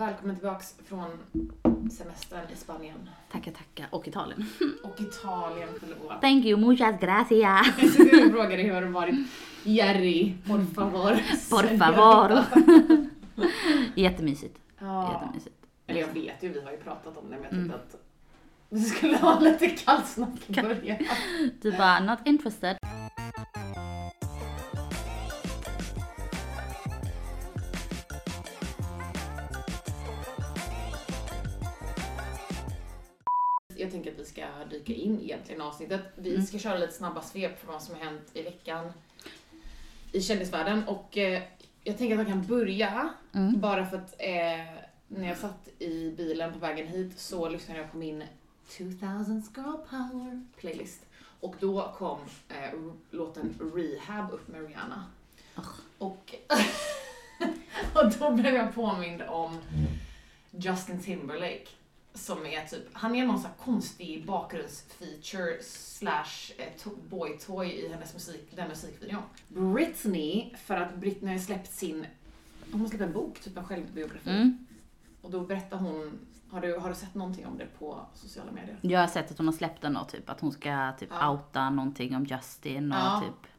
välkommen tillbaks från semestern i Spanien. Tackar, tackar. Och Italien. Och Italien, förlåt. Thank you, muchas gracias. Du frågade hur har du varit? Jerry, por favor. Por favor. Jättemysigt. Ja. Jättemysigt. Eller jag vet ju, vi har ju pratat om det, men jag Mm. tänkte att vi skulle ha lite kallsnack i början. Du bara, not interested. Ska dyka in egentligen i avsnittet. Vi Mm. ska köra lite snabba svep för vad som har hänt i veckan i kändisvärlden och eh, jag tänker att jag kan börja Mm. bara för att eh, när jag satt i bilen på vägen hit så lyssnade jag på min 2000 Girl Power playlist och då kom eh, låten Rehab upp med Rihanna. Och, och då blev jag påmind om Justin Timberlake som är typ, han är någon sån här konstig bakgrundsfeature slash eh, to- boy toy i hennes musik, den musikvideon. Britney, för att Britney har släppt sin, hon har släppt en bok, typ en självbiografi. Mm. Och då berättar hon, har du, har du sett någonting om det på sociala medier? Jag har sett att hon har släppt den då, typ att hon ska typ Ja. outa någonting om Justin och Ja. typ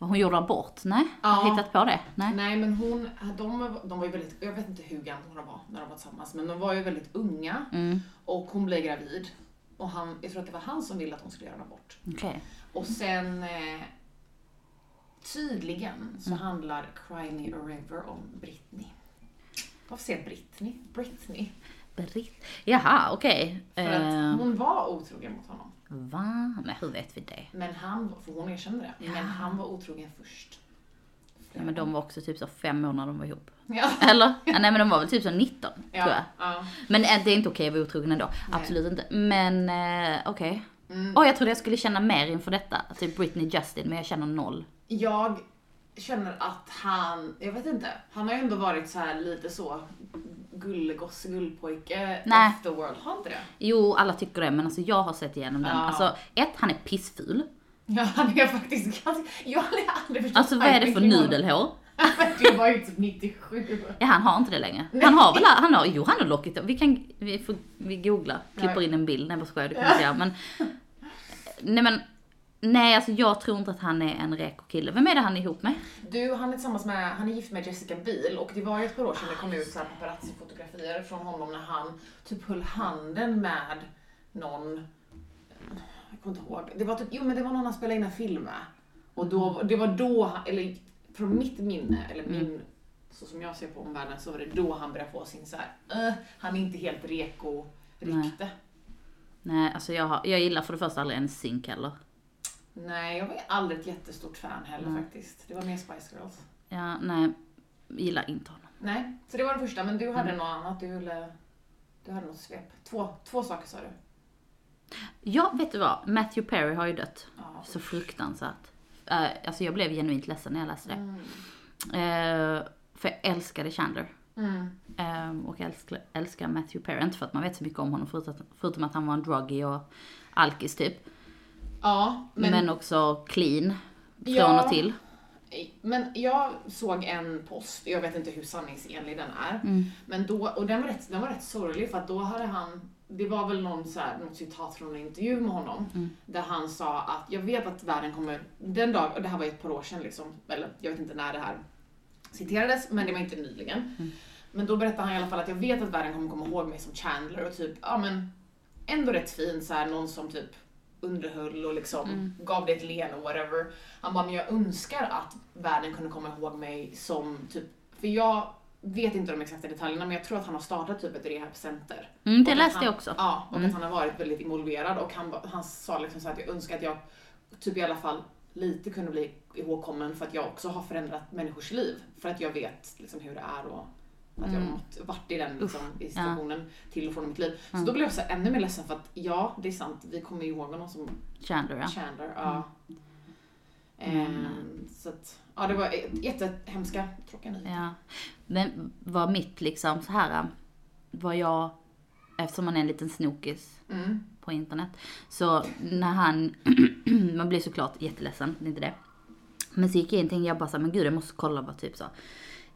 vad hon gjorde abort. Nej? Ja. Hittat på det? Nej? Nej men hon, de, de var ju väldigt, jag vet inte hur gamla de var när de var tillsammans, men de var ju väldigt unga Mm. och hon blev gravid. Och han, jag tror att det var han som ville att hon skulle göra en abort. Okej. Och sen eh, tydligen så Mm. handlar Cry Me A River om Britney. Varför säger jag Britney? Britney. Britt. Jaha, okej. För Eh, att hon var otrogen mot honom. Va? Nej, hur vet vi det? Men han, för hon erkände det, men han var otrogen först. Ja, men de var också typ så fem när de var ihop. Ja. Eller? Ja, nej men de var väl typ så 19, Ja, tror jag. ja. Men eh, det är inte okej att vara otrogen ändå. Absolut inte. Men eh, okej. Åh, jag trodde jag skulle känna mer inför detta. Typ Britney Justin, men jag känner noll. Jag känner att han, jag vet inte, han har ju ändå varit så här lite så gullegosse, gullpojke, Nej. of the world. Har inte det? Jo, alla tycker det, men alltså jag har sett igenom den. Ja. Alltså, ett, han är pissful. Ja, han är faktiskt ganska, jag har aldrig förstått Alltså vad är det för nudelhår? Det var ju typ 97. Ja, han har inte det längre. Han har väl, han har, jo han har lockigt Vi kan, vi får, vi googlar, klipper in en bild. Nej vad skojar, du kan säga. Men, nej men, nej alltså jag tror inte att han är en reko kille. Vem är det han är ihop med? Du, han är tillsammans med, han är gift med Jessica Biel och det var ju ett par år sedan det kom ut så här paparazzi-fotografier från honom när han typ höll handen med någon, jag kommer inte ihåg, det var typ, jo men det var någon han spelade in en film med. Och då, det var då, eller från mitt minne, eller min, så som jag ser på omvärlden, så var det då han började få sin så här, "Äh, han är inte helt reko rykte. Nej, alltså jag, har, jag gillar för det första aldrig en synk heller. Nej, jag var aldrig ett jättestort fan heller Nej. faktiskt. Det var mer Spice Girls. Ja, nej, gillar inte honom. Nej, så det var den första. Men du hade något annat. Du, ville, du hade något svep. Två, två saker sa du. Ja, vet du vad? Matthew Perry har ju dött. Ja. Så fruktansvärt. Uh, alltså jag blev genuint ledsen när jag läste det. Mm. Eh, för jag älskade Chandler. Mm. Ehm, och älskar, älskar Matthew Perry. Inte för att man vet så mycket om honom förutom, förutom att han var en druggie och alkis typ. Ja, Men, men, också clean. Från Ja. och till. men jag såg en post, jag vet inte hur sanningsenlig den är, Mm. men då, och den var, rätt, den var rätt sorglig för att då hade han, det var väl någon så här, något citat från en intervju med honom, Mm. där han sa att jag vet att världen kommer, den dag, och det här var ett par år sedan liksom, eller jag vet inte när det här citerades, men det var inte nyligen. Mm. Men då berättade han i alla fall att jag vet att världen kommer komma ihåg mig som Chandler och typ, ja men ändå rätt fin så här, någon som typ underhöll och liksom Mm. gav det ett leende och whatever. Han bara, men jag önskar att världen kunde komma ihåg mig som typ, för jag vet inte de exakta detaljerna men jag tror att han har startat typ ett rehabcenter. Mm, det att läste han, jag också. Ja, och Mm. att han har varit väldigt involverad och han, han sa liksom så att jag önskar att jag typ i alla fall lite kunde bli ihågkommen för att jag också har förändrat människors liv. För att jag vet liksom hur det är och att jag har Mm. mått, varit i den liksom, i ja. situationen till och från mitt liv. Så Mm. då blev jag så ännu mer ledsen för att ja, det är sant, vi kommer ju ihåg honom som Chandler ja. Chandler. Ja. Mm. Ehm, så att, ja det var jättehemska, tråkiga nyheter. ja. Men var mitt liksom så här var jag, eftersom man är en liten snokis Mm. på internet. Så när han, man blir såklart jätteledsen, det är inte det. Men så gick jag in och tänkte jag bara så här, men gud jag måste kolla vad typ så.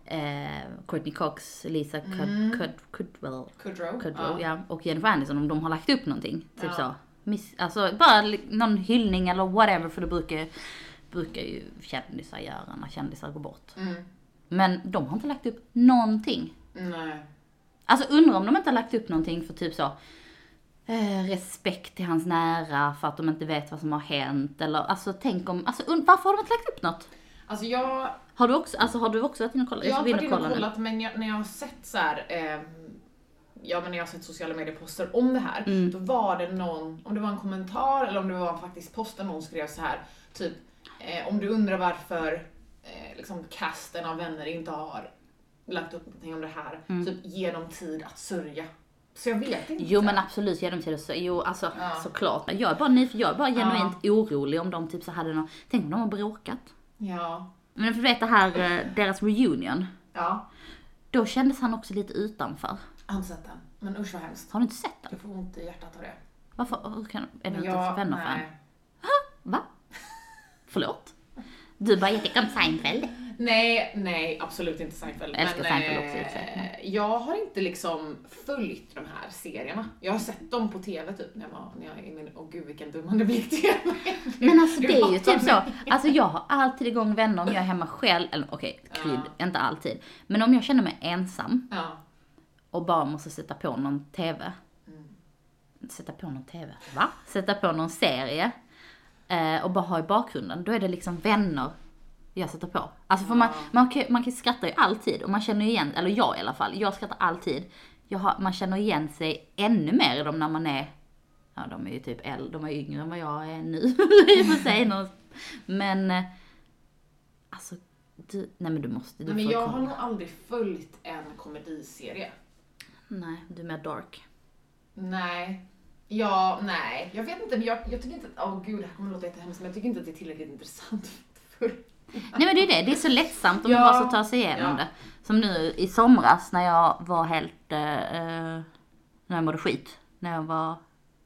Eh, Courtney Cox, Lisa Cud, Mm. Cud, Cudwell, Kudrow. Kudrow ja. och Jennifer Aniston om de har lagt upp någonting. Typ Ja. så. Miss, alltså bara någon hyllning eller whatever för det brukar, brukar ju kändisar göra när kändisar går bort. Mm. Men de har inte lagt upp någonting. Nej. Alltså undrar om de inte har lagt upp någonting för typ så eh, respekt till hans nära för att de inte vet vad som har hänt eller alltså tänk om, alltså varför har de inte lagt upp något? Alltså jag, Har du också, alltså har du också varit inne och kollat? jag har varit in inne och kollat men jag, när jag har sett så här, ehm, ja men när jag har sett sociala medieposter om det här, Mm. då var det någon, om det var en kommentar eller om det var en faktisk post där någon skrev så här, typ eh, om du undrar varför eh, liksom casten av vänner inte har lagt upp någonting om det här, typ ge dem tid att sörja. Så jag vet inte. Mm. Jo men absolut, ge dem tid att säga, jo alltså Ja. såklart. Jag är bara jag är bara genuint orolig om de typ så hade någon, tänk om de har bråkat. Ja. Men för du vet det här, eh, deras reunion, Ja. då kändes han också lite utanför. Jag har inte sett den. Men usch vad hemskt. Har du inte sett den? Jag får ont i hjärtat av det. Varför, hur kan, är du inte ens vänner för. Va? Förlåt? Du bara, jag tycker om Seinfeld. Nej, nej, absolut inte Seinfeld. Jag älskar men, Seinfeld också, eh, Jag har inte liksom följt de här serierna. Jag har sett dem på TV typ när jag var, när jag i min, åh gud vilken dummande blick till mig. Men alltså det är ju typ så, alltså jag har alltid igång vänner om jag är hemma själv, eller okej, krydd, inte alltid. Men om jag känner mig ensam Ja. och bara måste sätta på någon TV. Sätta på någon TV? Va? Sätta på någon serie. Eh, och bara ha i bakgrunden. Då är det liksom vänner jag sätter på. Alltså för man, man, kan, man kan skratta ju alltid och man känner igen, eller jag i alla fall, jag skrattar alltid. Jag har, man känner igen sig ännu mer i dem när man är, ja de är ju typ äldre, de är yngre än vad jag är nu i och för sig. Men, eh, alltså, du, nej men du måste, du Men får jag har kolla. nog aldrig följt en komediserie. Nej, du är mer dark. Nej. Ja, nej. Jag vet inte, men jag, jag tycker inte att, åh gud det här kommer låta jättehemskt, men jag tycker inte att det är tillräckligt intressant för Nej men det är det, det är så lättsamt om Ja. man bara så tar sig igenom Ja. det. Som nu i somras när jag var helt, eh, eh, när jag mådde skit. När jag var,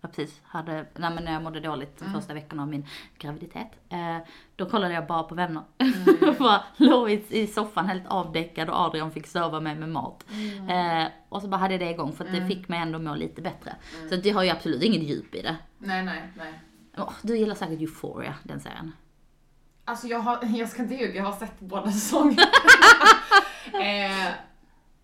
ja, precis, hade, nej men när jag mådde dåligt Mm. de första veckorna av min graviditet. Eh, då kollade jag bara på vänner. Mm. bara låg i, i soffan helt avdäckad och Adrian fick sova mig med mat. Mm. Eh, och så bara hade jag det igång för att det fick mig ändå må lite bättre. Så att det har ju absolut inget djup i det. Nej, nej, nej. Åh, du gillar säkert Euphoria, den serien. Alltså jag, har, jag ska inte ljuga, jag har sett båda säsongerna. eh,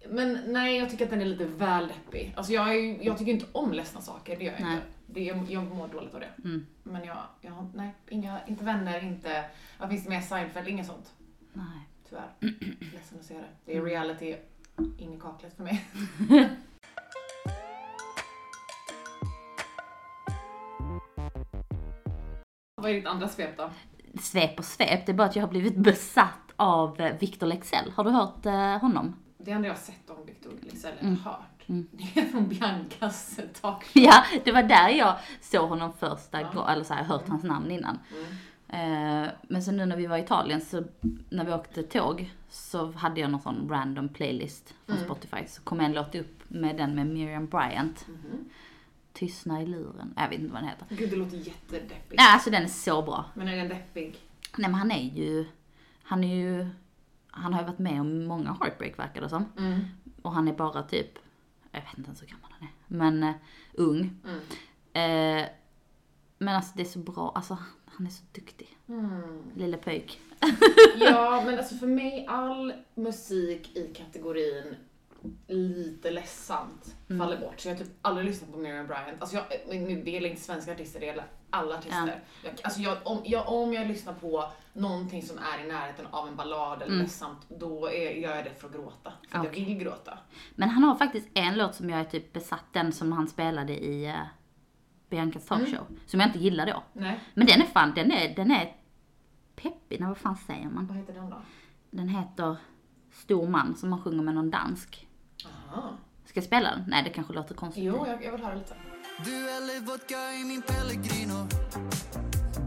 men nej, jag tycker att den är lite väl deppig. Alltså jag, är, jag tycker inte om ledsna saker, det gör jag Nej. inte. Det, jag, jag mår dåligt av det. Mm. Men jag, jag nej, inga, inte vänner, inte, vad finns det mer, Seinfeld, inget sånt. Nej. Tyvärr. Ledsen att säga det. Det är reality in i kaklet för mig. Vad är ditt andra svep då? Svep och svep, det är bara att jag har blivit besatt av eh, Victor Lexell. Har du hört eh, honom? Det enda jag har sett om Victor Leksell, eller Mm. hört, det är från Biancas talk. Ja, det var där jag såg honom första Ja. gången, eller så här, hört hans namn innan. Eh, men så nu när vi var i Italien, så när vi åkte tåg, så hade jag någon sån random playlist från Mm. Spotify. Så kom en låt upp med den med Miriam Bryant, Mhm. Tystna i luren. Jag vet inte vad den heter. Gud, det låter jättedeppigt. Nej, alltså den är så bra. Men är den deppig? Nej men han är ju, han är ju, han har ju varit med om många heartbreak verkar det som. Mm. Och han är bara typ, jag vet inte ens hur gammal han är, men eh, ung. Mm. Eh, men alltså det är så bra, alltså han är så duktig. Mm. Lille pöjk. Ja, men alltså för mig, all musik i kategorin lite ledsamt Mm. faller bort. Så jag har typ aldrig lyssnat på Miriam Bryant. Alltså jag, nu, det gäller inte svenska artister, det gäller alla artister. Jag, alltså jag, om, jag, om jag lyssnar på någonting som är i närheten av en ballad eller ledsamt, då är, gör jag det för att gråta. För att Okej. jag vill gråta. Men han har faktiskt en låt som jag är typ besatt, den som han spelade i uh, Biancas talkshow. Som jag inte gillar då. Nej, Men den är fan, den är, den är peppig, vad fan säger man? vad heter den då? Den heter Stor man som han sjunger med någon dansk. Aha. Ska jag spela den? Nej det kanske låter konstigt. Jo, jag, jag vill höra lite. Du häller vodka i min Pellegrino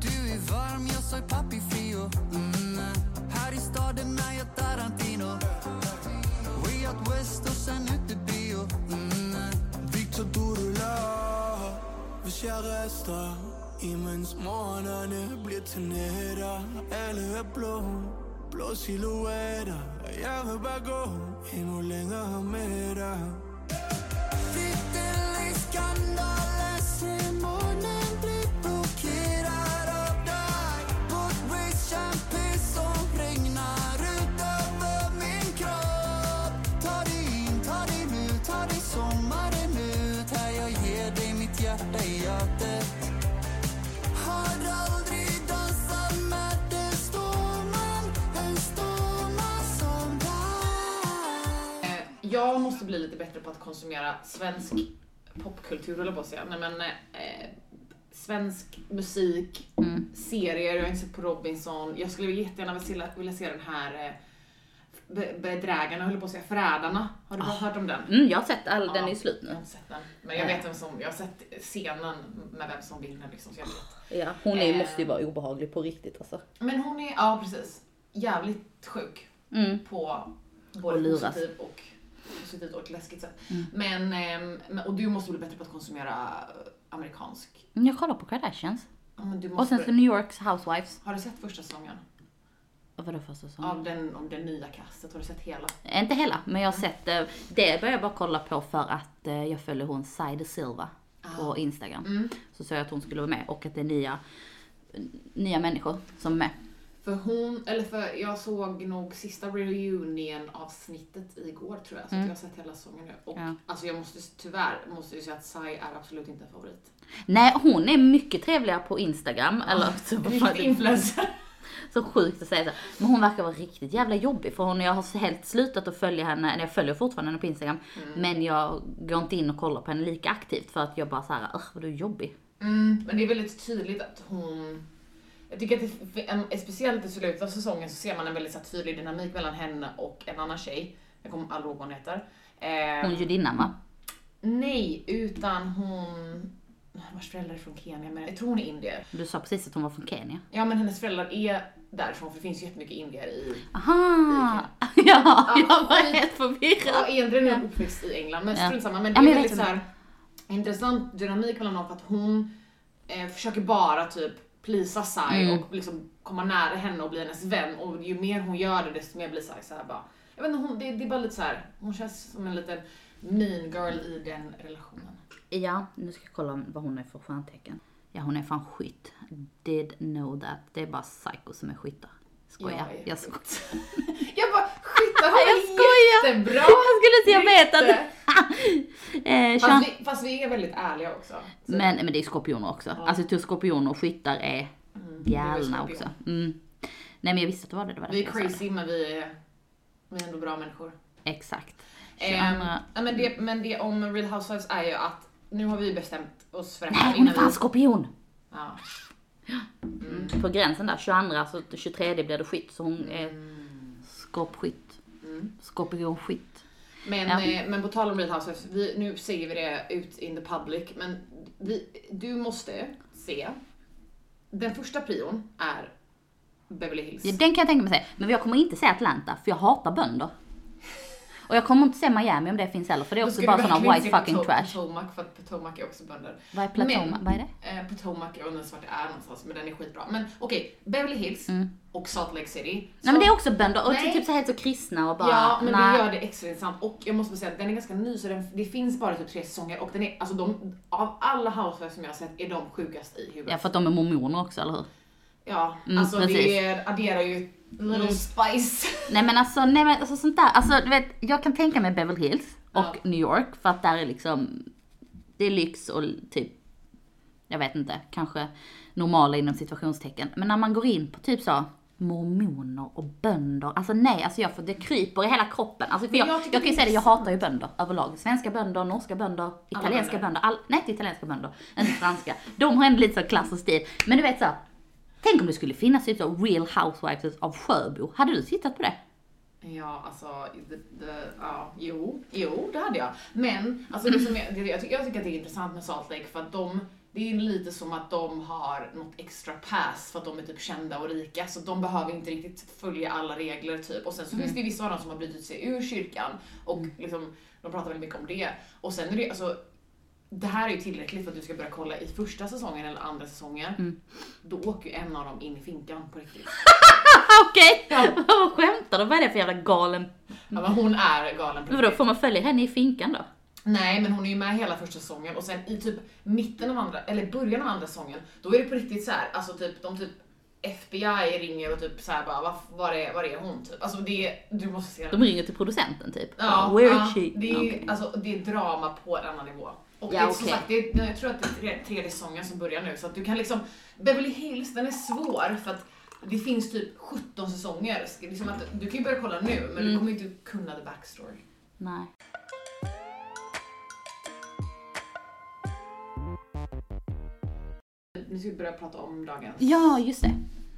Du är varm, jag sa papi frio mm. Här i staden är jag Tarantino Way out west och sen utebio mm. Victor Durula Hvis jeg rester Imens morgenerne bliver til nætter Alle er blå blå silhuetter Jeg vil bare gå endnu længere med dig Skandaløs bli lite bättre på att konsumera svensk popkultur, jag på att säga. Nej men eh, svensk musik, Mm. serier, jag har inte sett på Robinson. Jag skulle jättegärna vilja vilja se den här eh, be- Bedrägarna, höll jag på att säga, Förrädarna. Har du hört om den? Mm, jag har sett all, den Ja. är ju slut Jag nu. har inte sett den. Men jag vet vem som, jag har sett scenen med vem som vinner liksom. Så jag vet. Ja, hon är, Eh. måste ju vara obehaglig på riktigt alltså. Men hon är, ja precis, jävligt sjuk Mm. på Och både luras. positivt och positivt och ett läskigt sätt. Men, ehm, men, och du måste bli bättre på att konsumera eh, amerikansk. Men Jag kollar på Kardashians. Ja, Och sen så New Yorks Housewives. Har du sett första säsongen? Vad var det för säsong? Av den, om det nya kastet, har du sett hela? Inte hela, men jag har sett eh, det. börjar jag bara kolla på för att eh, jag följer hon Saida Silva på Instagram. Mm. Så sa jag att hon skulle vara med och att det är nya, nya människor som är med. För hon, eller för jag såg nog sista reunion avsnittet igår tror jag, så att jag har sett hela säsongen nu. Och Ja. alltså jag måste tyvärr, måste jag säga att Sai är absolut inte en favorit. Nej, hon är mycket trevligare på Instagram. Eller så, Riktig influencer. så sjukt att säga så. Men hon verkar vara riktigt jävla jobbig för hon, jag har helt slutat att följa henne, eller jag följer fortfarande henne på Instagram. Men jag går inte in och kollar på henne lika aktivt för att jag bara såhär, usch vad du är jobbig. Mm, men det är väldigt tydligt att hon... Jag tycker att det, en, speciellt i slutet av säsongen så ser man en väldigt så tydlig dynamik mellan henne och en annan tjej. Jag kommer aldrig ihåg vad hon heter. Eh, Hon är judinnan va? Nej, utan hon... Vars föräldrar är från Kenya, men jag tror hon är indier. Du sa precis att hon var från Kenya. Ja, men hennes föräldrar är därifrån, för det finns ju jättemycket indier i... Aha! Ja, jag var helt förvirrad. Ja, egentligen är uppväxt i England, men Ja. strunt samma. Men Ja, det är jag väldigt så här intressant dynamik mellan dem för att hon eh, försöker bara typ plisa Sai Mm. och liksom komma nära henne och bli hennes vän och ju mer hon gör det desto mer blir Sai så här bara jag vet inte, hon, det, det är bara lite så här. hon känns som en liten mean girl i den relationen. Ja, nu ska jag kolla vad hon är för stjärntecken. Ja, hon är fan skytt. Did know that. Det är bara psycho som är skyttar. Skojar. Jag Jag skojar. Jag bara, skyttar har Jag det skojar. jättebra! Jag skulle säga, jag vet att. Eh, Fast vi, fast vi är väldigt ärliga också. Så- men, men det är skorpioner också. Alltså jag tror skorpioner och skyttar är det är galna också. Mm. Nej men jag visste att det var det. det var Vi är jag det. crazy men vi är, vi är ändå bra människor. Exakt. 22. ja, men, det, men det om Real Housewives är ju att nu har vi bestämt oss för det Nej här hon är fan vi... skorpion! Ja. På gränsen där, 22 så 23 blir det skytt så hon är Mm. skorpskytt. Skorpionskytt. Men, Ja. eh, men på tal om Real Housewives, vi, nu säger vi det ut in the public, men vi, du måste se. Den första prion är Beverly Hills. Ja, den kan jag tänka mig säga. Men jag kommer inte säga Atlanta för jag hatar bönder. Och jag kommer inte säga Miami om det finns heller för det är också bara verkligen white se fucking Poto- trash. Potomac, för att Potomac är också bönder. Vad är Platoma? Men- Vad är det? Eh, Potomac, jag undrar vart det är någonstans, men den är skitbra. Men okej, Beverly Hills och Salt Lake City. Mm. Nej men det är också bönder och Nej. typ så helt så kristna och bara... Ja, men nej. det gör det extra intressant. Och jag måste säga att den är ganska ny, så den, det finns bara typ tre säsonger. Och den är, alltså de, av alla housewives som jag har sett är de sjukast i huvudet. Ja för att de är mormoner också, eller hur? Ja, Mm, alltså precis. det adderar ju little spice. Nej men alltså, nej men alltså sånt där, alltså du vet, jag kan tänka mig Beverly Hills och Ja. New York för att där är liksom, det är lyx och typ, jag vet inte, kanske normala inom situationstecken. Men när man går in på typ så mormoner och bönder, alltså nej, alltså jag får, det kryper i hela kroppen. Alltså för jag, jag jag, kan ju säga det, jag hatar ju bönder överlag. Svenska bönder, norska bönder, italienska bönder. bönder, all, nej inte italienska bönder, inte franska. De har ändå lite så klass och stil. Men du vet så, tänk om det skulle finnas typ så Real Housewives av Sjöbo. Hade du tittat på det? Ja, alltså, det, det, ja, jo, jo, det hade jag. Men, alltså det som jag, det, jag, tycker, jag tycker att det är intressant med Salt Lake för att de, det är lite som att de har något extra pass för att de är typ kända och rika, så de behöver inte riktigt följa alla regler typ. Och sen så finns det vissa av dem som har brutit sig ur kyrkan och liksom, de pratar väldigt mycket om det. Och sen är det alltså, det här är ju tillräckligt för att du ska börja kolla i första säsongen eller andra säsongen. Då åker ju en av dem in i finkan på riktigt. Okej! Ja. Vad skämtar du? Vad är det för jävla galen... Ja, men hon är galen på Vadå, får man följa henne i finkan då? Nej, men hon är ju med hela första säsongen och sen i typ mitten av andra, eller början av andra säsongen, då är det på riktigt så här, alltså typ de typ FBI ringer och typ så här bara, var, är, var är hon typ? Alltså det, du måste se De ringer till producenten typ. Ja, Where ja, is she? Det är, Okej. alltså, det är drama på en annan nivå. Och Ja, det är, som okej. sagt, det är, jag tror att det är tre- tredje säsongen som börjar nu, så att du kan liksom, Beverly Hills, den är svår för att det finns typ 17 säsonger. Liksom att, du kan ju börja kolla nu, men Mm. du kommer inte kunna the backstory. Nej. Nu ska vi börja prata om dagens Ja, just det.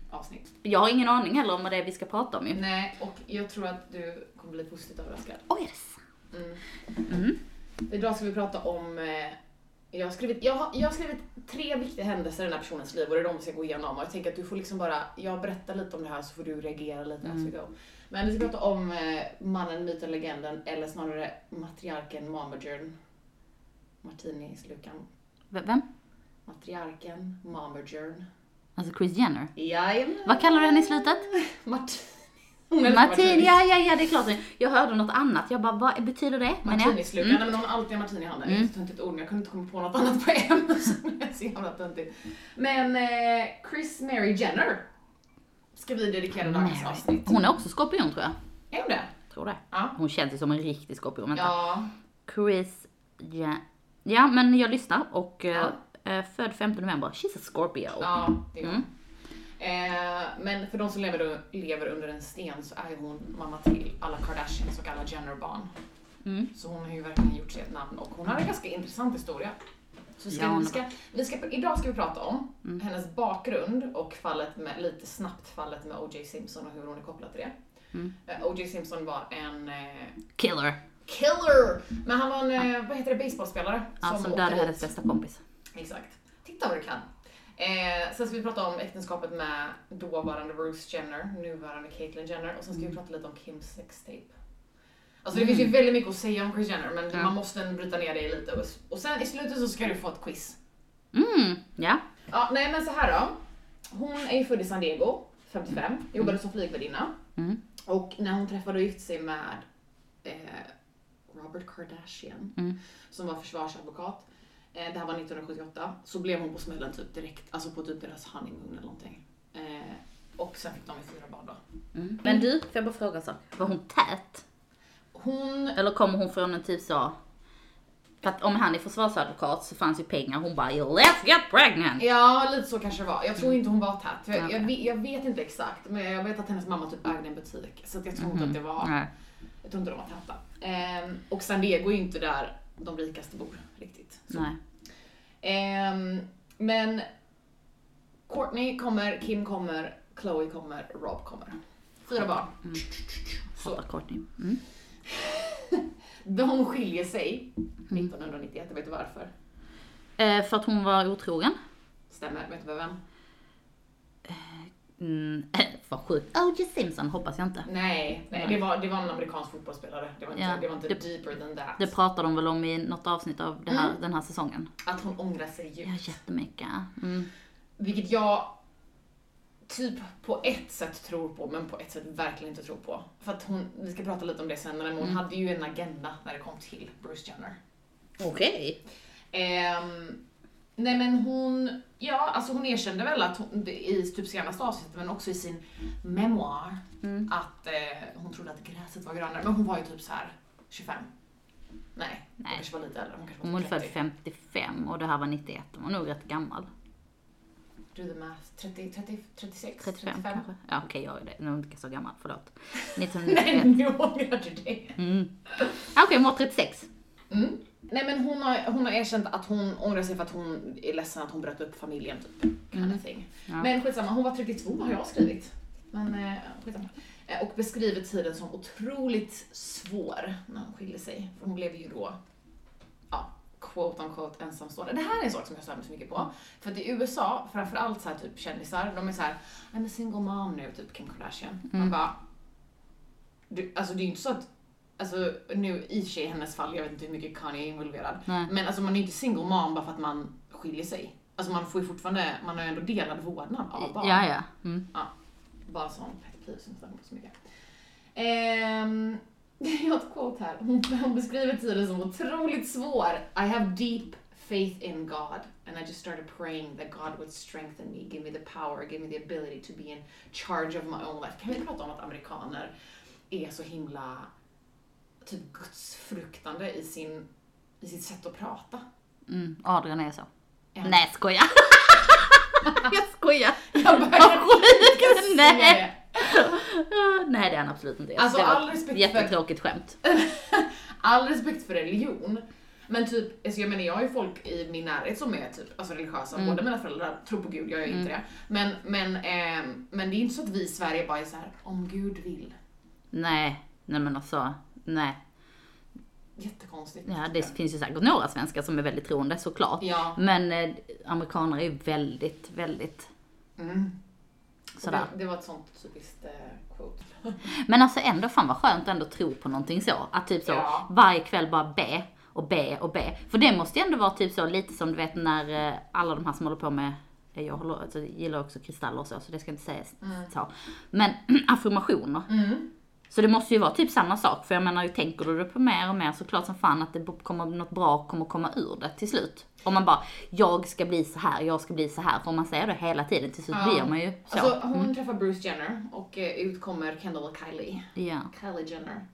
avsnitt. Jag har ingen aning heller om vad det är vi ska prata om ju. Nej, och jag tror att du kommer bli positivt överraskad. Oj, är det sant? Mm. Mm. Idag ska vi prata om, eh, jag har, skrivit, jag, har, jag har skrivit tre viktiga händelser i den här personens liv och det är de vi ska gå igenom. Och jag tänker att du får liksom bara, jag berättar lite om det här så får du reagera lite as we go. Men vi ska prata om eh, mannen, myten, legenden eller snarare matriarken Momagern. Martini-slukan. V- Vem? Matriarken Momagern. Alltså Chris Jenner. Jajamän. Vad kallar du henne i slutet? Martini. Hon Martini, ja, ja, ja, det är klart. Jag hörde något annat. Jag bara, vad betyder det? Martinislukan, Mm. nej, men hon har alltid en martini i handen. Mm. Det är ett ord men jag kunde inte komma på något annat på en. Så jävla töntigt. Men eh, Chris Mary Jenner ska vi dedikera dagens avsnitt. Hon är också skorpion tror jag. Är hon det? Tror det. Ja. Hon känns ju som en riktig skorpion. Vänta. Ja. Chris Jenner. Ja, men jag lyssnar och eh, Ja. eh, född 5 november. She's a Scorpio. Ja, det är hon. Mm. Eh, men för de som lever, lever under en sten så är hon mamma till alla Kardashians och alla Jenner-barn. Mm. Så hon har ju verkligen gjort sig ett namn och hon har en ganska intressant historia. Så ska, Ja, vi ska, vi ska, idag ska vi prata om Mm. hennes bakgrund och fallet med, lite snabbt fallet med O.J. Simpson och hur hon är kopplad till det. Mm. Eh, O.J. Simpson var en eh, Killer. killer! Men han var en, eh, vad heter det, baseballspelare. Ja, som åkte dödade hennes bästa kompis. Exakt. Titta vad du kan. Eh, sen ska vi prata om äktenskapet med dåvarande Bruce Jenner, nuvarande Caitlyn Jenner och sen ska vi prata lite om Kims sextape. Alltså det finns ju väldigt mycket att säga om Kris Jenner men Ja. man måste bryta ner det lite. Och, och sen i slutet så ska du få ett quiz. Mm, ja. Ja, nej men så här då. Hon är ju född i San Diego, 55, jobbade som flygvärdinna. Mm. Och när hon träffade och gifte sig med eh, Robert Kardashian, Mm. som var försvarsadvokat, det här var 1978, så blev hon på smällen typ direkt, alltså på typ deras honeymoon eller någonting. Eh, och sen fick de ju fyra barn då. Mm. Men du, får jag bara fråga en sak? Var hon tät? Hon, Eller kommer hon från en typ så... För att om han är försvarsadvokat så fanns ju pengar. Hon bara let's get pregnant. ja lite så kanske det var. Jag tror inte hon var tät. Jag, jag, vet, jag vet inte exakt, men jag vet att hennes mamma typ ägde en butik. Så att jag tror inte Mhm. att det var, Nej. jag tror inte de var täta. Eh, och San Diego är ju inte där de rikaste bor riktigt. Så. Nej. Ehm, men Courtney kommer, Kim kommer, Chloe kommer, Rob kommer. Fyra barn. Mm. Så, Hatar Courtney. Mm. de skiljer sig 1991, jag vet du varför? Eh, för att hon var otrogen. Stämmer, vet du vem? Mm, vad sjukt. O.J. Simpson hoppas jag inte. Nej, nej det, var, det var en amerikansk fotbollsspelare. Det var inte, Ja, det var inte det- deeper than that. Det pratade de väl om i något avsnitt av det här, Mm. den här säsongen. Att hon ångrar sig Ja, djupt. jättemycket. Mm. Vilket jag typ på ett sätt tror på, men på ett sätt verkligen inte tror på. För att hon, vi ska prata lite om det sen, men hon Mm. hade ju en agenda när det kom till Bruce Jenner. Okej. Ehm, nej men hon, ja alltså hon erkände väl att hon, det- i typ senaste avsnittet men också i sin memoir Mm. att eh, hon trodde att gräset var grönare. Men hon var ju typ så här 25. Nej, hon Nej. kanske var lite äldre. Hon kanske Hon var typ född 30. 55 och det här var 91. Hon var nog rätt gammal. Do the math. 30, 30, 36, 35 kanske? Ja okej, jag är det. Nu är hon inte så gammal, förlåt. Nej, 1991. nu ångrar du dig. Mm. Okej, hon var 36. Mm. Nej men hon har, hon har erkänt att hon ångrar sig för att hon är ledsen att hon bröt upp familjen typ. Mm. Ja. Men skitsamma, hon var 32 har jag skrivit. Men eh, skitsamma. Eh, Och beskriver tiden som otroligt svår när hon skilde sig. För hon blev ju då, ja, quote unquote ensamstående. Det här är en sak som jag stör mig så mycket på. För att i USA, framförallt så här typ kändisar, de är så här, I'm a single mom nu, typ Kim Kardashian. Man Mm. bara, du, alltså det är ju inte så att Alltså nu i och för sig hennes fall, jag vet inte hur mycket Kanye är involverad. Nej. Men alltså man är ju inte single mom bara för att man skiljer sig. Alltså man får ju fortfarande, man har ju ändå delad vårdnad av barn. Ja, ja. Mm. Bara sån pet trivs inte så mycket. Ehm, jag har ett quote här. Hon, hon beskriver tiden som otroligt svår. I have deep faith in God and I just started praying that God would strengthen me, give me the power, give me the ability to be in charge of my own life. Kan vi prata om att amerikaner är så himla typ gudsfruktande i, sin, i sitt sätt att prata? Mm, Adrian är så. Ja. Nej, skoja. jag skojar. Jag börjar. Nej. Nej. Det är han absolut inte. Alltså, det var all ett respekt för- jättetråkigt skämt. All respekt för religion. Men typ, alltså jag menar jag har ju folk i min närhet som är typ alltså religiösa, Mm. båda mina föräldrar tror på Gud, jag gör inte det. Men, men, ehm, men det är inte så att vi i Sverige bara är så här: om Gud vill. Nej, nej men alltså, nej. Jättekonstigt. Ja, det finns ju säkert några svenskar som är väldigt troende såklart. Ja. Men eh, amerikaner är ju väldigt, väldigt Mm. sådär. Det, det var ett sånt typiskt eh, quote. Men alltså ändå, fan vad skönt ändå tro på någonting så. Att typ så, Ja. varje kväll bara be och be och be. För det måste ju ändå vara typ så lite som du vet när eh, alla de här som håller på med eh, jag håller, alltså, gillar också kristaller och så, så det ska inte sägas så. Men affirmationer. Mm. Så det måste ju vara typ samma sak, för jag menar, ju tänker du på mer och mer så klart som fan att det kommer, något bra kommer komma ur det till slut. Om man bara, jag ska bli så här, jag ska bli så här. För om man säger det hela tiden, till slut Ja. blir man ju så. Alltså hon träffar Bruce Jenner och eh, ut kommer Kendall och Kylie. Ja. Kylie Jenner.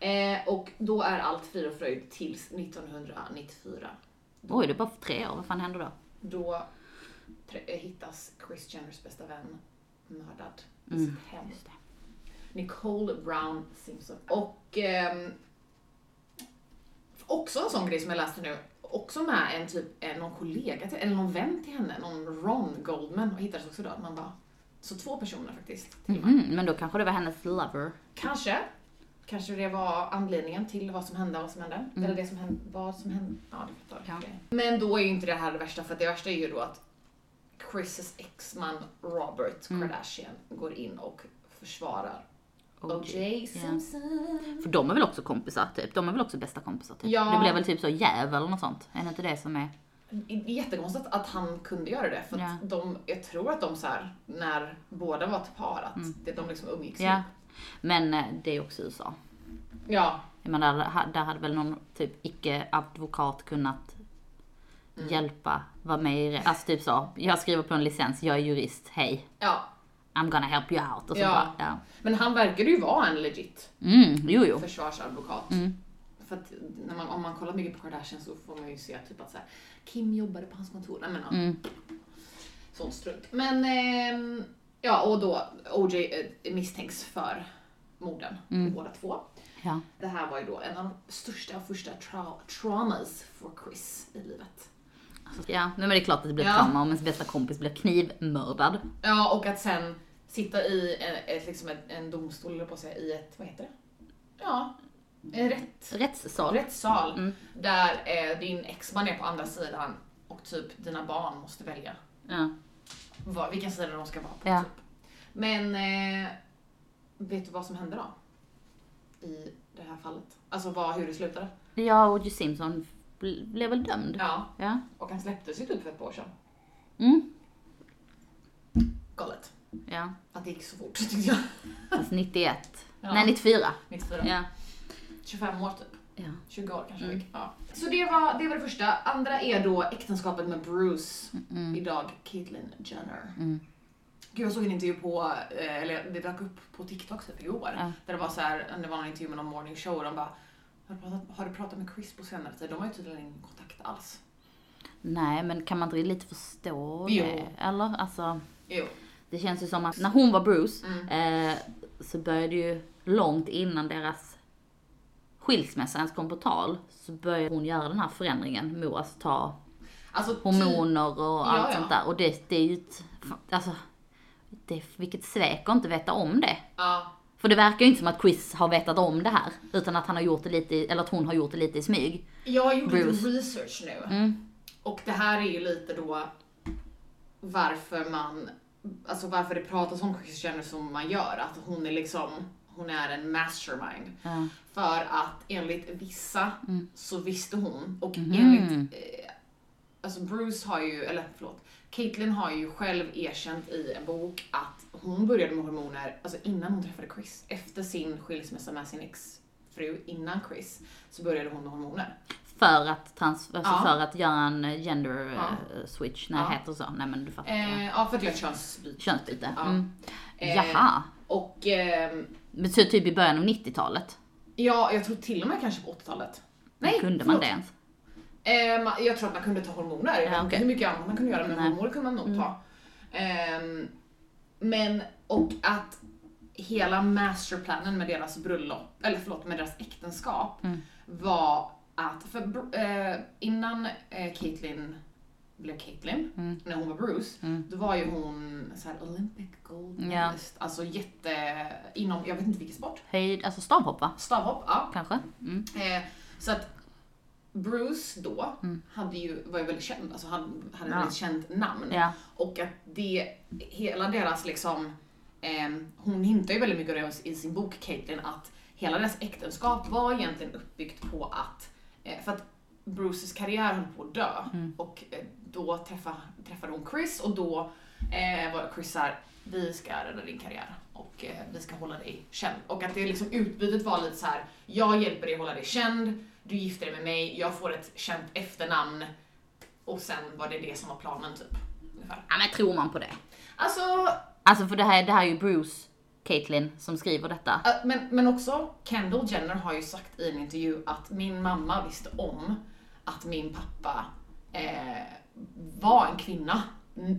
Eh, och då är allt frid och fröjd tills 1994. Oj, det är bara tre år, vad fan händer då? Då hittas Chris Jenners bästa vän mördad i Mm. sitt hem. Nicole Brown Simpson. Och ehm, också en sån grej som jag läste nu, också med en typ, eh, någon kollega till, eller någon vän till henne, någon Ron Goldman, och hittades också då. Man bara, så två personer faktiskt. till. Mhm, men då kanske det var hennes lover. Kanske. Kanske det var anledningen till vad som hände och vad som hände. Eller det som hände, vad som hände. Ja, du fattar. Ja. Men då är ju inte det här det värsta, för det värsta är ju då att Chris exman Robert Kardashian går in och försvarar O.J. Simpson. För de är väl också kompisar typ? De är väl också bästa kompisar typ? Ja. Det blev väl typ så jäv eller något sånt? Är det inte det som är? Jättekonstigt att han kunde göra det, för att de, jag tror att de så här, när båda var ett par, att det, de liksom umgicks Mm. Ja. Men eh, det är också USA. Ja. Jag menar, där, där hade väl någon typ icke-advokat kunnat Mm. hjälpa, vara med i det. Alltså typ så, jag skriver på en licens, jag är jurist, hej. ja. I'm gonna help you out. Och så Ja. bara, ja. Men han verkade ju vara en legit Mm, jo jo. försvarsadvokat. Mm. För att när man, om man kollar mycket på Kardashian så får man ju se typ att så här, Kim jobbade på hans kontor. Nej men ja, Mm. sånt strunt. Men ehm, ja, och då OJ eh, misstänks för morden Mm. på båda två. Ja. Det här var ju då en av de största och första tra- traumas för Chris i livet. Ja, nej, men det är klart att det blir Ja. trauma om ens bästa kompis blir knivmördad. Ja, och att sen sitta i en, ett, liksom en, domstol, eller på att säga, i ett, vad heter det? Ja, en rätt, Rättssal. rättssal. Mm. Där eh, din exman är på andra sidan och typ dina barn måste välja Ja. vad, vilken sida de ska vara på. Ja. Typ. Men eh, vet du vad som hände då? I det här fallet? Alltså vad, hur det slutade? Ja, och O.J. Simpson blev väl dömd. Ja, Ja. och han släpptes ju typ för ett par år sedan. Mm. Galet. Ja. Att det gick så fort tyckte jag. Fast 91. Ja. Nej, 94. 94. Ja. 25 år typ. Ja. 20 år kanske. Mm. Ja. Så det var, det var det första. Andra är då äktenskapet med Bruce, Mm. idag Caitlyn Jenner. Mm. Gud, jag såg en intervju på, eh, eller det dök upp på TikTok typ igår. Ja. Där det var så här, det var en intervju med någon morning show och de bara har du, pratat, har du pratat med Chris på senare tid? De har ju tydligen ingen kontakt alls. Nej, men kan man inte lite förstå Jo. det? Eller? Alltså, Jo. det känns ju som att när hon var Bruce Mm. eh, så började ju långt innan deras skilsmässa ens kom på tal så började hon göra den här förändringen med att ta Alltså, typ- hormoner och allt ja. sånt där. Och det, det är ju ett, alltså, det, vilket svek att inte veta om det. Ja. För det verkar ju inte som att Chris har vetat om det här. Utan att han har gjort det lite, eller att hon har gjort det lite i smyg. Jag har gjort Bruce. lite research nu. Mm. Och det här är ju lite då varför man, alltså varför det pratas om Chris Jenner som man gör. Att hon är liksom, hon är en mastermind. Ja. För att enligt vissa Mm. så visste hon och Mhm. enligt eh, alltså Bruce har ju, eller förlåt, Caitlyn har ju själv erkänt i en bok att hon började med hormoner alltså innan hon träffade Chris. Efter sin skilsmässa med sin exfru, innan Chris, så började hon med hormoner. För att, trans, alltså Ja. för att göra en gender Ja. eh, switch, nej Ja. det heter så. Nej men du fattar. Eh, ja, för att göra könsbyte. Könsbyte. Ja. Mm. Eh, Jaha. Och ehm, Men så typ i början av 90-talet? ja, jag tror till och med kanske på 80-talet. Nej, Kunde man förlåt. det ens? Eh, jag tror att man kunde ta hormoner. Ja, okej. hur mycket annat man kunde göra, men Nej. Hormoner kunde man nog ta. Ehm, men, och att hela masterplanen med deras bröllop, eller förlåt, med deras äktenskap Mm. var att, för eh, innan eh, Caitlyn blev Caitlyn, Mm. när hon var Bruce, Mm. då var ju hon så här Olympic gold medalist. Alltså jätte, inom, jag vet inte vilken sport. Höjd, alltså stavhopp va? Stavhopp, ja. Kanske? Mm. Eh, så att Bruce då Mm. hade ju, var ju väldigt känd, alltså han hade ett Ja. väldigt känt namn. Ja. Och att det, hela deras liksom, eh, hon hintar ju väldigt mycket om det i sin bok Caitlyn att hela deras äktenskap var egentligen uppbyggt på att, eh, för att Bruces karriär höll på att dö Mm. och eh, då träffa, träffade hon Chris och då eh, var Chris såhär, vi ska rädda din karriär och eh, vi ska hålla dig känd. Och att det liksom utbytet var lite så här: jag hjälper dig hålla dig känd, du gifter dig med mig, jag får ett känt efternamn och sen var det det som var planen typ. Ungefär. ja men tror man på det? Alltså, Alltså för det här, det här är ju Bruce Caitlyn som skriver detta. men, men också Kendall Jenner har ju sagt i en intervju att min mamma visste om att min pappa eh, var en kvinna.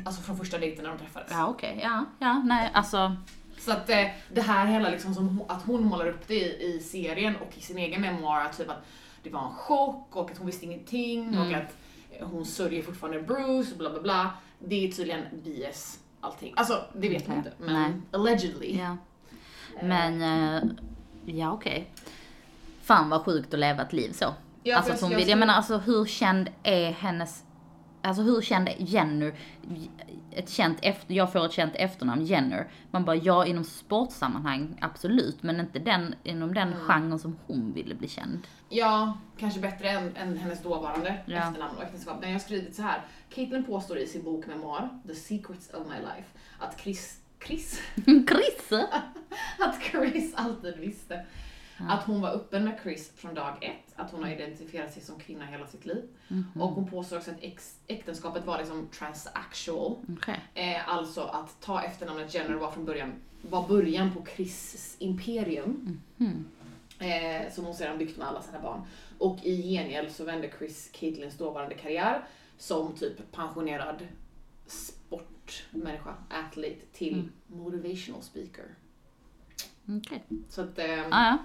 Alltså från första dejten när de träffades. Ja okej, ja, ja, nej alltså. Så att eh, det här hela liksom som att hon målar upp det i, i serien och i sin egen memoar, typ att det var en chock och att hon visste ingenting och Mm. att eh, hon sörjer fortfarande Bruce och bla bla bla. Det är tydligen BS allting. Alltså det vet man inte men Nej. allegedly. Ja. Men, eh, ja okej. Fan vad sjukt att leva ett liv så. Ja, alltså att hon jag vill, jag menar alltså hur känd är hennes, alltså hur känd är Jenner? Ett känt efter, jag får ett känt efternamn, Jenner. Man bara, ja inom sportsammanhang, absolut, men inte den, inom den Mm. genren som hon ville bli känd. Ja, kanske bättre än, än hennes dåvarande Ja. efternamn och äktenskap. Men jag har skrivit så här. Caitlyn påstår i sin bok memoar, The Secrets of My Life, att Chris, Chris, Chris! att Chris alltid visste att hon var öppen med Chris från dag ett, att hon har Mm. identifierat sig som kvinna hela sitt liv. Mhm. Och hon påstår också att äktenskapet var liksom transactual, Okej. eh, alltså att ta efternamnet Jenner var från början, var början på Chris imperium. Mhm. Eh, som hon sedan byggt med alla sina barn. Och i gengäld så vände Chris Caitlyns dåvarande karriär som typ pensionerad sportmänniska, athlete, till Mm. motivational speaker. Okej. Så att eh, Ah, ja.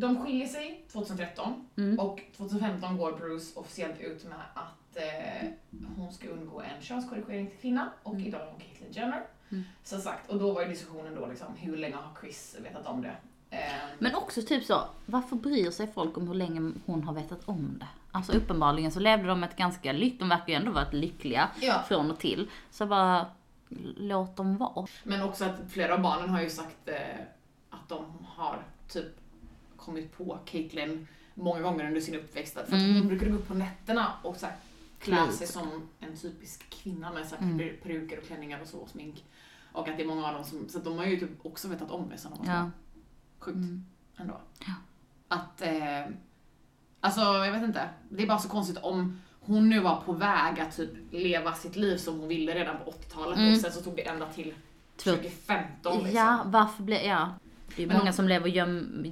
De skiljer sig 2013 Mm. och 2015 går Bruce officiellt ut med att eh, hon ska undgå en könskorrigering till kvinna och Mm. idag är hon Caitlyn Jenner. Mm. Som sagt, och då var ju diskussionen då liksom, hur länge har Chris vetat om det? Eh, Men också typ så, varför bryr sig folk om hur länge hon har vetat om det? Alltså uppenbarligen så levde de ett ganska lyckligt, de verkar ju ändå varit lyckliga ja, från och till. Så bara, låt dem vara. men också att flera av barnen har ju sagt eh, att de har typ kommit på Caitlyn många gånger under sin uppväxt. För att Mm. hon brukade gå upp på nätterna och så här, klä sig som en typisk kvinna med så här, Mm. per- peruker och klänningar och så och smink. Och att det är många av dem som, så de har ju typ också vetat om det sen de var. Ja. Sjukt Mm. ändå. Ja. Att, eh, alltså jag vet inte. Det är bara så konstigt om hon nu var på väg att typ leva sitt liv som hon ville redan på 80-talet Mm. och sen så tog det ända till Två- 2015 liksom. Ja, varför blir, ja. Det är Men många om- som lever göm,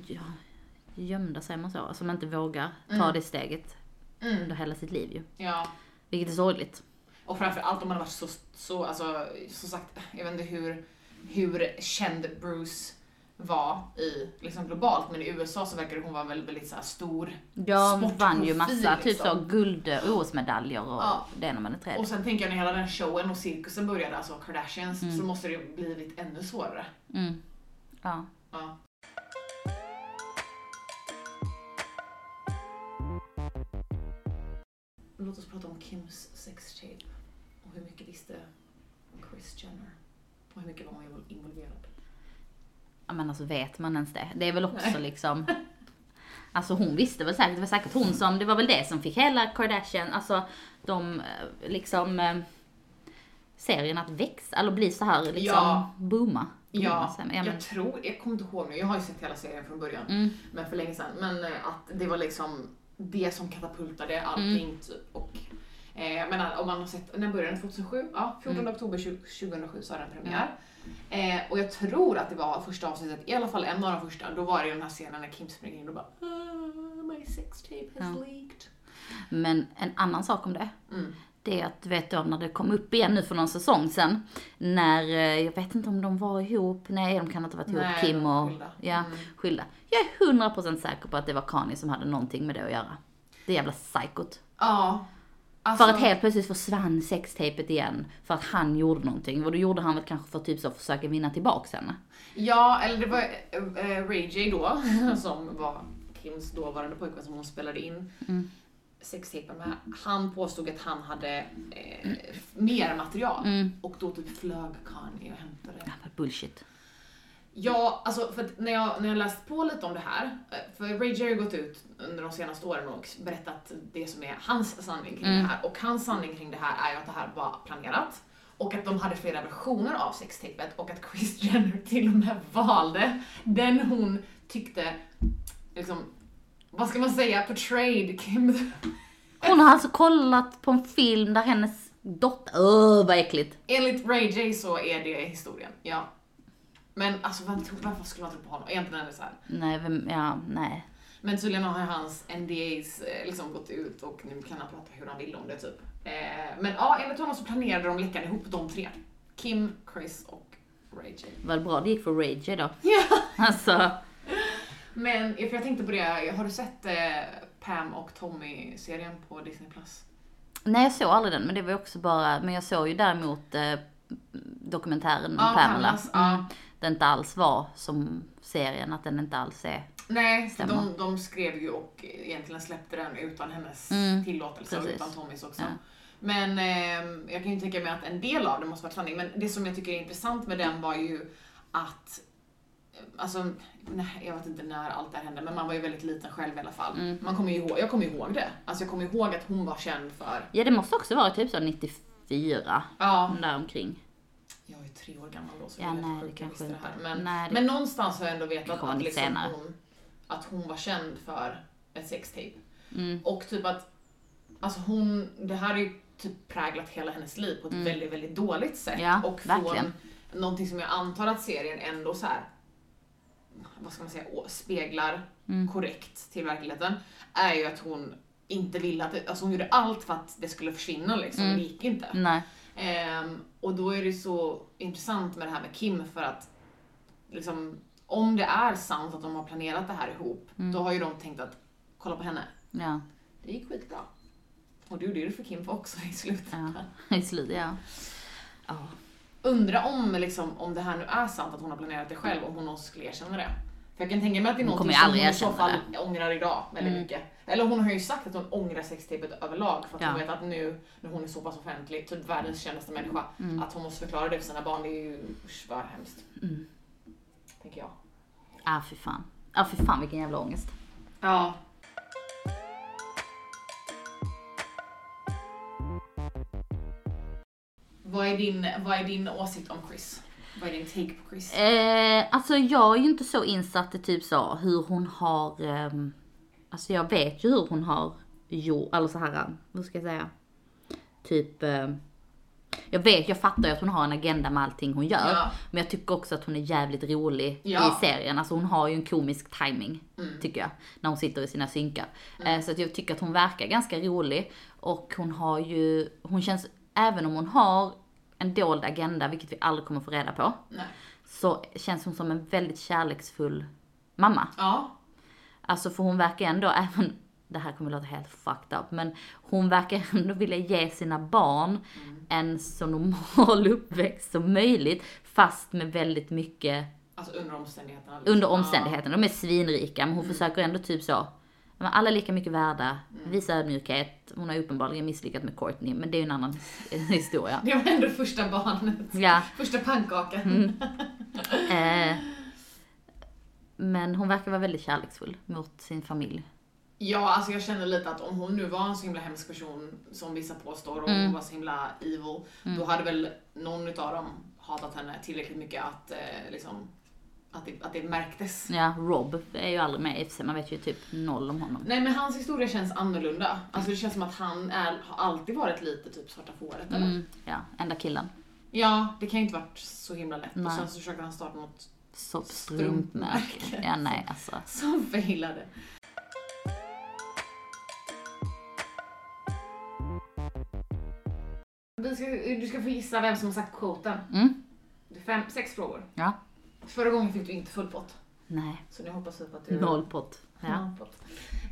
gömda, säger man så, som inte vågar ta Mm. det steget Mm. under hela sitt liv ju. Ja. Vilket är sorgligt. Och framförallt om man har varit så, så, alltså, som sagt, jag vet inte hur, hur känd Bruce var i, liksom globalt, men i USA så verkar hon vara väldigt, väldigt så här stor. Jag Sportprofil, vann ju massa typ liksom. så guld, OS-medaljer och Ja. det ena med det tredje. Och sen tänker jag när hela den showen och cirkusen började, alltså Kardashians, Mm. så måste det ju blivit ännu svårare. Mm. Ja. Ja. Låt oss prata om Kims sextape. Och hur mycket visste Chris Jenner? Och hur mycket var hon involverad? ja men alltså vet man ens det? Det är väl också Nej. liksom, Alltså hon visste väl säkert, det var säkert hon som, det var väl det som fick hela Kardashian, alltså de eh, liksom eh, serien att växa, eller bli så här liksom Ja. booma. Ja, ja, men, jag tror, jag kommer inte ihåg nu, jag har ju sett hela serien från början, Mm. men för länge sedan. Men eh, att det var liksom det som katapultade allting Mm. typ. Och, eh, menar om man har sett, när började den? 2007? Ja, 14 Mm. oktober 20, 2007 så har den premiär. Eh, och jag tror att det var första avsnittet, i alla fall en av de första, då var det ju den här scenen när Kim springer in och bara ah, My sex tape has Ja. leaked. men en annan sak om det, Mm. Det att vet då när det kom upp igen nu för någon säsong sen, när, eh, jag vet inte om de var ihop, nej de kan inte ha varit ihop, Nej, Kim och, skilda. ja, Mm. skilda. Jag är 100% säker på att det var Kanye som hade någonting med det att göra. Det jävla psykot. Ja. Alltså, För att helt plötsligt försvann sextejpet igen för att han gjorde någonting. Och då gjorde han väl kanske för att typ så försöka vinna tillbaks henne. Ja, eller det var äh, Ray J då, som var Kims dåvarande pojkvän som hon spelade in Mm. Sextapen med. Han påstod att han hade eh, mer material. Mm. Och då typ flög Kanye och hämtade det. Ja, bullshit. Ja, alltså för att när jag, när jag läst på lite om det här, eh, för Ray J har gått ut under de senaste åren och berättat det som är hans sanning kring Mm. det här. Och hans sanning kring det här är ju att det här var planerat. Och att de hade flera versioner av sextapet och att Kris Jenner till och med valde den hon tyckte, liksom, vad ska man säga, portrayed Kim. Hon har alltså kollat på en film där hennes dotter, öh vad äckligt. Enligt Ray J så är det historien, ja. Men alltså vem tror- varför skulle man tro på honom? Egentligen är det så här. Nej, vem, ja, nej. Men tydligen har hans NDAs eh, liksom gått ut och nu kan han prata hur han vill om det typ. Eh, men ja, enligt honom så planerade de läckan ihop de tre. Kim, Chris och Ray J. Vad bra det gick för Ray J då. Ja. Alltså, Men för jag tänkte på det, har du sett eh, Pam och Tommy-serien på Disney+. Plus? nej jag såg aldrig den men det var också bara, men jag såg ju däremot eh, dokumentären om Ja, Pamela. Pamelas, ja. Mm. Det inte alls var som serien, att den inte alls är. Nej, Stämmer. de, de skrev ju och egentligen släppte den utan hennes Mm, tillåtelse och precis. utan Tommys också. Ja. Men eh, jag kan ju tänka mig att en del av det måste vara sanning. Men det som jag tycker är intressant med den var ju att eh, Alltså, nej, jag vet inte när allt det här hände, men man var ju väldigt liten själv i alla fall. Mm. Man kommer ihåg, jag kommer ihåg det. Alltså jag kommer ihåg att hon var känd för, Ja det måste också vara typ så 94, ja, där omkring. jag är ju tre år gammal då så Ja, nej, det kanske visste det här. inte. Men, Nej, det- men någonstans har jag ändå vetat att, liksom hon, att hon var känd för ett sextape. Mm. Och typ att, alltså hon, det här är ju typ präglat hela hennes liv på ett väldigt, väldigt dåligt sätt. Mm. Ja, och verkligen. från någonting som jag antar att serien ändå så här, vad ska man säga, speglar Mm. korrekt till verkligheten, är ju att hon inte ville att det, alltså hon gjorde allt för att det skulle försvinna liksom, Mm. det gick inte. Nej. Ehm, och då är det så intressant med det här med Kim för att liksom, om det är sant att de har planerat det här ihop, Mm. då har ju de tänkt att kolla på henne, Ja, det gick skitbra. Och det gjorde ju det för Kim också i slutändan. i slutet ja. Ja. Undra om, liksom, om det här nu är sant att hon har planerat det själv, om hon någonsin skulle erkänna det. För jag kan tänka mig att det är Hon kommer som hon i så fall ångrar idag väldigt Mm. mycket. Eller hon har ju sagt att hon ångrar sextapet överlag för att Ja. hon vet att nu när hon är så pass offentlig, typ världens kändaste människa, Mm. att hon måste förklara det för sina barn. Det är ju usch vad hemskt. Mm. Tänker jag. Ah fy fan. Ah fy fan vilken jävla ångest. Ja. Vad är, din, vad är din åsikt om Chris? Vad är din take på Chris? Eh, alltså jag är ju inte så insatt i typ så hur hon har, ehm, alltså jag vet ju hur hon har gjort, eller så här, vad ska jag säga? Typ, ehm, jag vet, jag fattar ju att hon har en agenda med allting hon gör. Ja. Men jag tycker också att hon är jävligt rolig Ja. i serien. Alltså hon har ju en komisk timing Mm. tycker jag. När hon sitter i sina synkar. Eh, så att jag tycker att hon verkar ganska rolig. Och hon har ju, hon känns, även om hon har en dold agenda, vilket vi aldrig kommer få reda på. Nej. Så känns hon som en väldigt kärleksfull mamma. Ja. Alltså för hon verkar ändå, även, det här kommer låta helt fucked up, men hon verkar ändå vilja ge sina barn en så normal uppväxt som möjligt, fast med väldigt mycket Alltså under omständigheterna. liksom. under omständigheterna. De är svinrika, men hon försöker ändå typ så, alla är lika mycket värda, visa ödmjukhet. Hon har uppenbarligen misslyckats med Courtney, men det är ju en annan historia. Det var ändå första barnet. Ja, Första pannkakan. Mm. eh, Men hon verkar vara väldigt kärleksfull mot sin familj. Ja, alltså jag känner lite att om hon nu var en så himla hemsk person som vissa påstår och Mm. hon var så himla evil, då hade väl någon utav dem hatat henne tillräckligt mycket att eh, liksom att det, att det märktes. Ja, Rob är ju aldrig med i och sig, man vet ju typ noll om honom. Nej men hans historia känns annorlunda. Alltså det känns som att han är, har alltid varit lite typ svarta fåret eller? Mm, ja, enda killen. Ja, det kan ju inte varit så himla lätt. Och Nej. sen så försöker han starta något Så Strumpmärke. Ja, nej alltså. som failade. Vi ska, du ska få gissa vem som har sagt quoten. Mm, fem, sex frågor. ja. Förra gången fick du inte full pott. Nej, Så nu hoppas vi på att du... noll pott. Ja. Noll pott.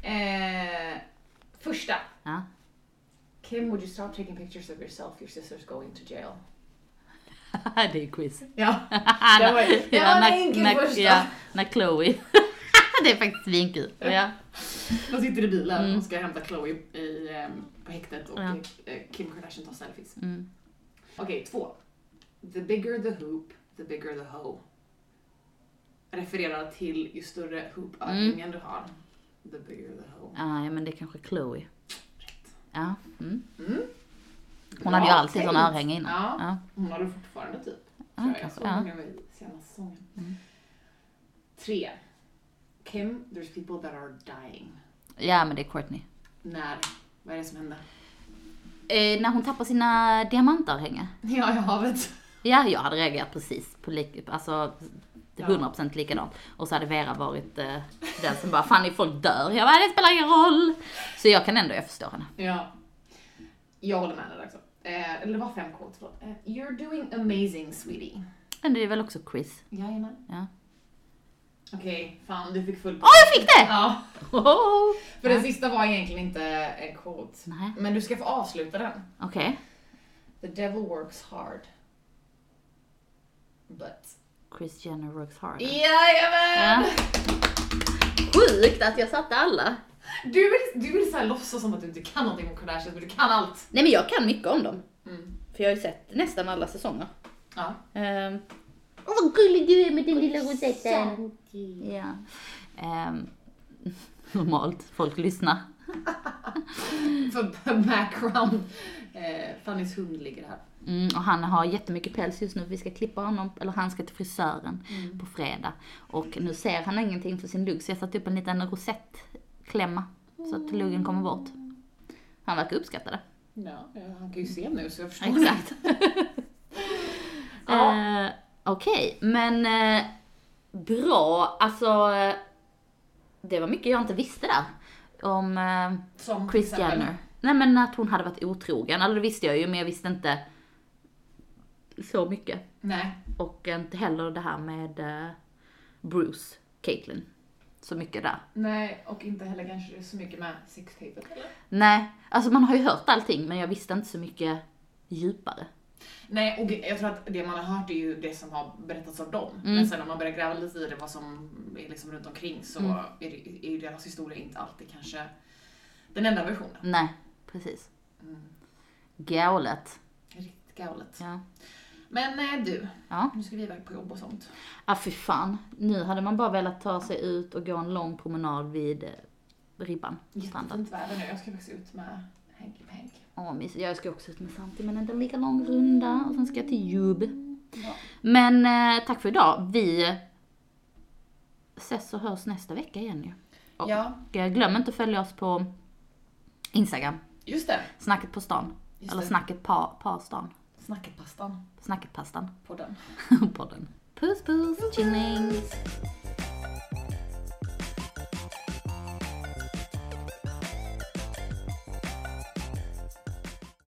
Eh, första. ja. Kim, would you stop taking pictures of yourself? Your sister's going to jail. det är quiz. Ja, det var, det var en enkel när, första. ja, när Chloe. det är faktiskt svinkul. Ja. De sitter i bilen Mm. och ska hämta Chloe i, ehm, på häktet och Ja. eh, Kim Kardashian tar selfies. Mm. Okej, två. The bigger the hoop, the bigger the hoe. Refererar till ju större hoop-övningen du har, the bigger the hoe. Ah, ja, men det är kanske Chloe. Ja. Mm. Mm. Hon hade ju Bra alltid tänkt. såna örhängen innan. Ja. Ja. Hon har det fortfarande typ. Ja, tror jag. Jag såg ja. henne i senaste säsongen. Mm. Tre. Kim, there's people that are dying. ja, men det är Courtney. När? Vad är det som hände? Eh, när hon tappar sina diamantörhängen. Ja, i havet. Ja, jag hade reagerat precis på lik, alltså. 100% likadant. Och så hade Vera varit eh, den som bara, fan folk dör. Jag bara, det spelar ingen roll. Så jag kan ändå, jag förstår henne. Ja. Jag håller med dig också. Eh, eller det var fem quotes, förlåt. Eh, You're doing amazing sweetie. Men det är väl också Chris. Jajamän. Ja. Okej, fan du fick full Åh, jag fick det! Ja, Oho. för den sista var egentligen inte en quote. Nej, Men du ska få avsluta den. okej. The devil works hard. But... Chris Jenner works hard. Jajamän! Ja. Sjukt att jag satte alla. Du vill, du vill så här låtsas som att du inte kan någonting om Kardashians, men du kan allt. Nej men jag kan mycket om dem. Mm. För jag har ju sett nästan alla säsonger. Ja. Ehm, Åh vad gullig du är med din lilla rosetten. Ja. Ehm, normalt, folk lyssnar. För background. Eh, Fannys hund ligger här. Mm, och han har jättemycket päls just nu. Vi ska klippa honom, eller han ska till frisören på fredag. Och nu ser han ingenting för sin lugg så jag satte upp en liten rosettklämma. Så att luggen kommer bort. Han verkar uppskatta det. Ja, ja, han kan ju se nu så jag förstår. Exakt. Ja. Eh, Okej, men eh, bra. Alltså, eh, det var mycket jag inte visste där. Om eh, Som Chris Jenner. Nej men att hon hade varit otrogen. Eller det visste jag ju, men jag visste inte så mycket. Nej. Och inte heller det här med eh, Bruce, Caitlyn. Så mycket där. Nej, och inte heller kanske så mycket med sextapet eller? Nej, alltså man har ju hört allting men jag visste inte så mycket djupare. Nej, och jag tror att det man har hört är ju det som har berättats av dem. Mm. Men sen om man börjar gräva lite i det, vad som är liksom runt omkring, så Mm. är, det, är ju deras historia inte alltid kanske den enda versionen. Nej, precis. Mm. Galet. Riktigt galet. Ja. Men eh, du, Ja. nu ska vi iväg på jobb och sånt. Ah, fy fan. Nu hade man bara velat ta sig ut och gå en lång promenad vid eh, ribban. Jättefint väder nu. Jag ska faktiskt ut med Henke Penk. Åh, mysigt. Jag ska också ut med Santi men inte lika lång runda och sen ska jag till jobb. Ja. Men eh, tack för idag. Vi ses och hörs nästa vecka igen ju. Och ja, glöm inte att följa oss på Instagram. just det. Snacket på stan. Just Eller det. snacket på, på stan. Snacket pastan Snacket pastan. på den. Podden. Puss puss, chillings.